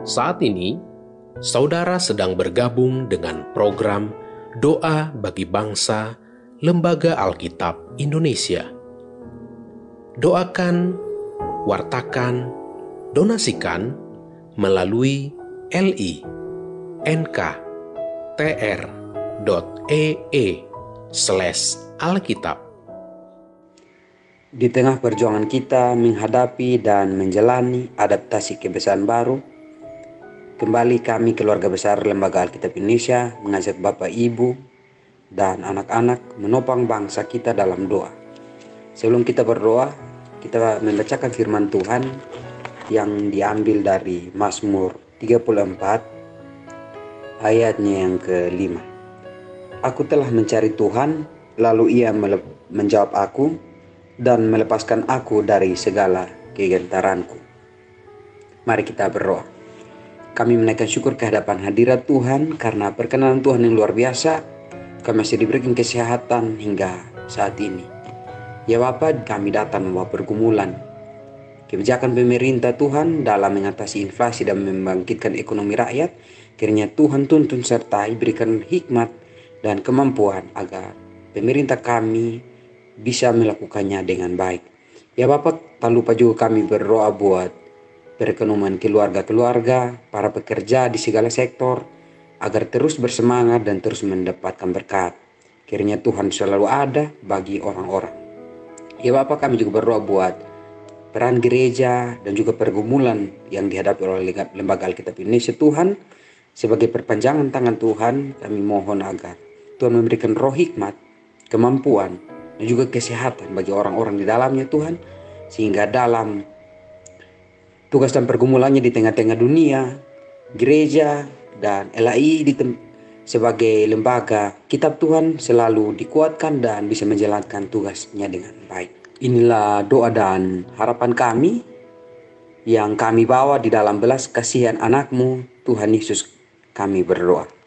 Saat ini, saudara sedang bergabung dengan program Doa bagi Bangsa Lembaga Alkitab Indonesia. Doakan, wartakan, donasikan melalui li nk.tr.ee slash alkitab. Di tengah perjuangan kita menghadapi dan menjalani adaptasi kebiasaan baru, kembali kami keluarga besar Lembaga Alkitab Indonesia mengajak Bapak Ibu dan anak-anak menopang bangsa kita dalam doa. Sebelum kita berdoa, kita membacakan firman Tuhan yang diambil dari Mazmur 34 ayatnya yang kelima. Aku telah mencari Tuhan, lalu ia menjawab aku, dan melepaskan aku dari segala kegentaranku. Mari kita berdoa. Kami menaikkan syukur kehadapan hadirat Tuhan karena perkenanan Tuhan yang luar biasa. Kami masih diberikan kesehatan hingga saat ini. Ya Bapa, kami datang membawa pergumulan. Kebijakan pemerintah Tuhan dalam mengatasi inflasi dan membangkitkan ekonomi rakyat, kiranya Tuhan tuntun sertai berikan hikmat dan kemampuan agar pemerintah kami bisa melakukannya dengan baik. Ya Bapak, tak lupa juga kami berdoa buat perekonomian keluarga-keluarga, para pekerja di segala sektor, agar terus bersemangat dan terus mendapatkan berkat. Kiranya Tuhan selalu ada bagi orang-orang. Ya Bapak, kami juga berdoa buat peran gereja dan juga pergumulan yang dihadapi oleh Lembaga Alkitab Indonesia Tuhan sebagai perpanjangan tangan Tuhan kami mohon agar Tuhan memberikan roh hikmat, kemampuan, dan juga kesehatan bagi orang-orang di dalamnya Tuhan sehingga dalam tugas dan pergumulannya di tengah-tengah dunia gereja dan LAI di sebagai lembaga kitab Tuhan selalu dikuatkan dan bisa menjalankan tugasnya dengan baik. Inilah doa dan harapan kami yang kami bawa di dalam belas kasihan anakmu Tuhan Yesus kami berdoa.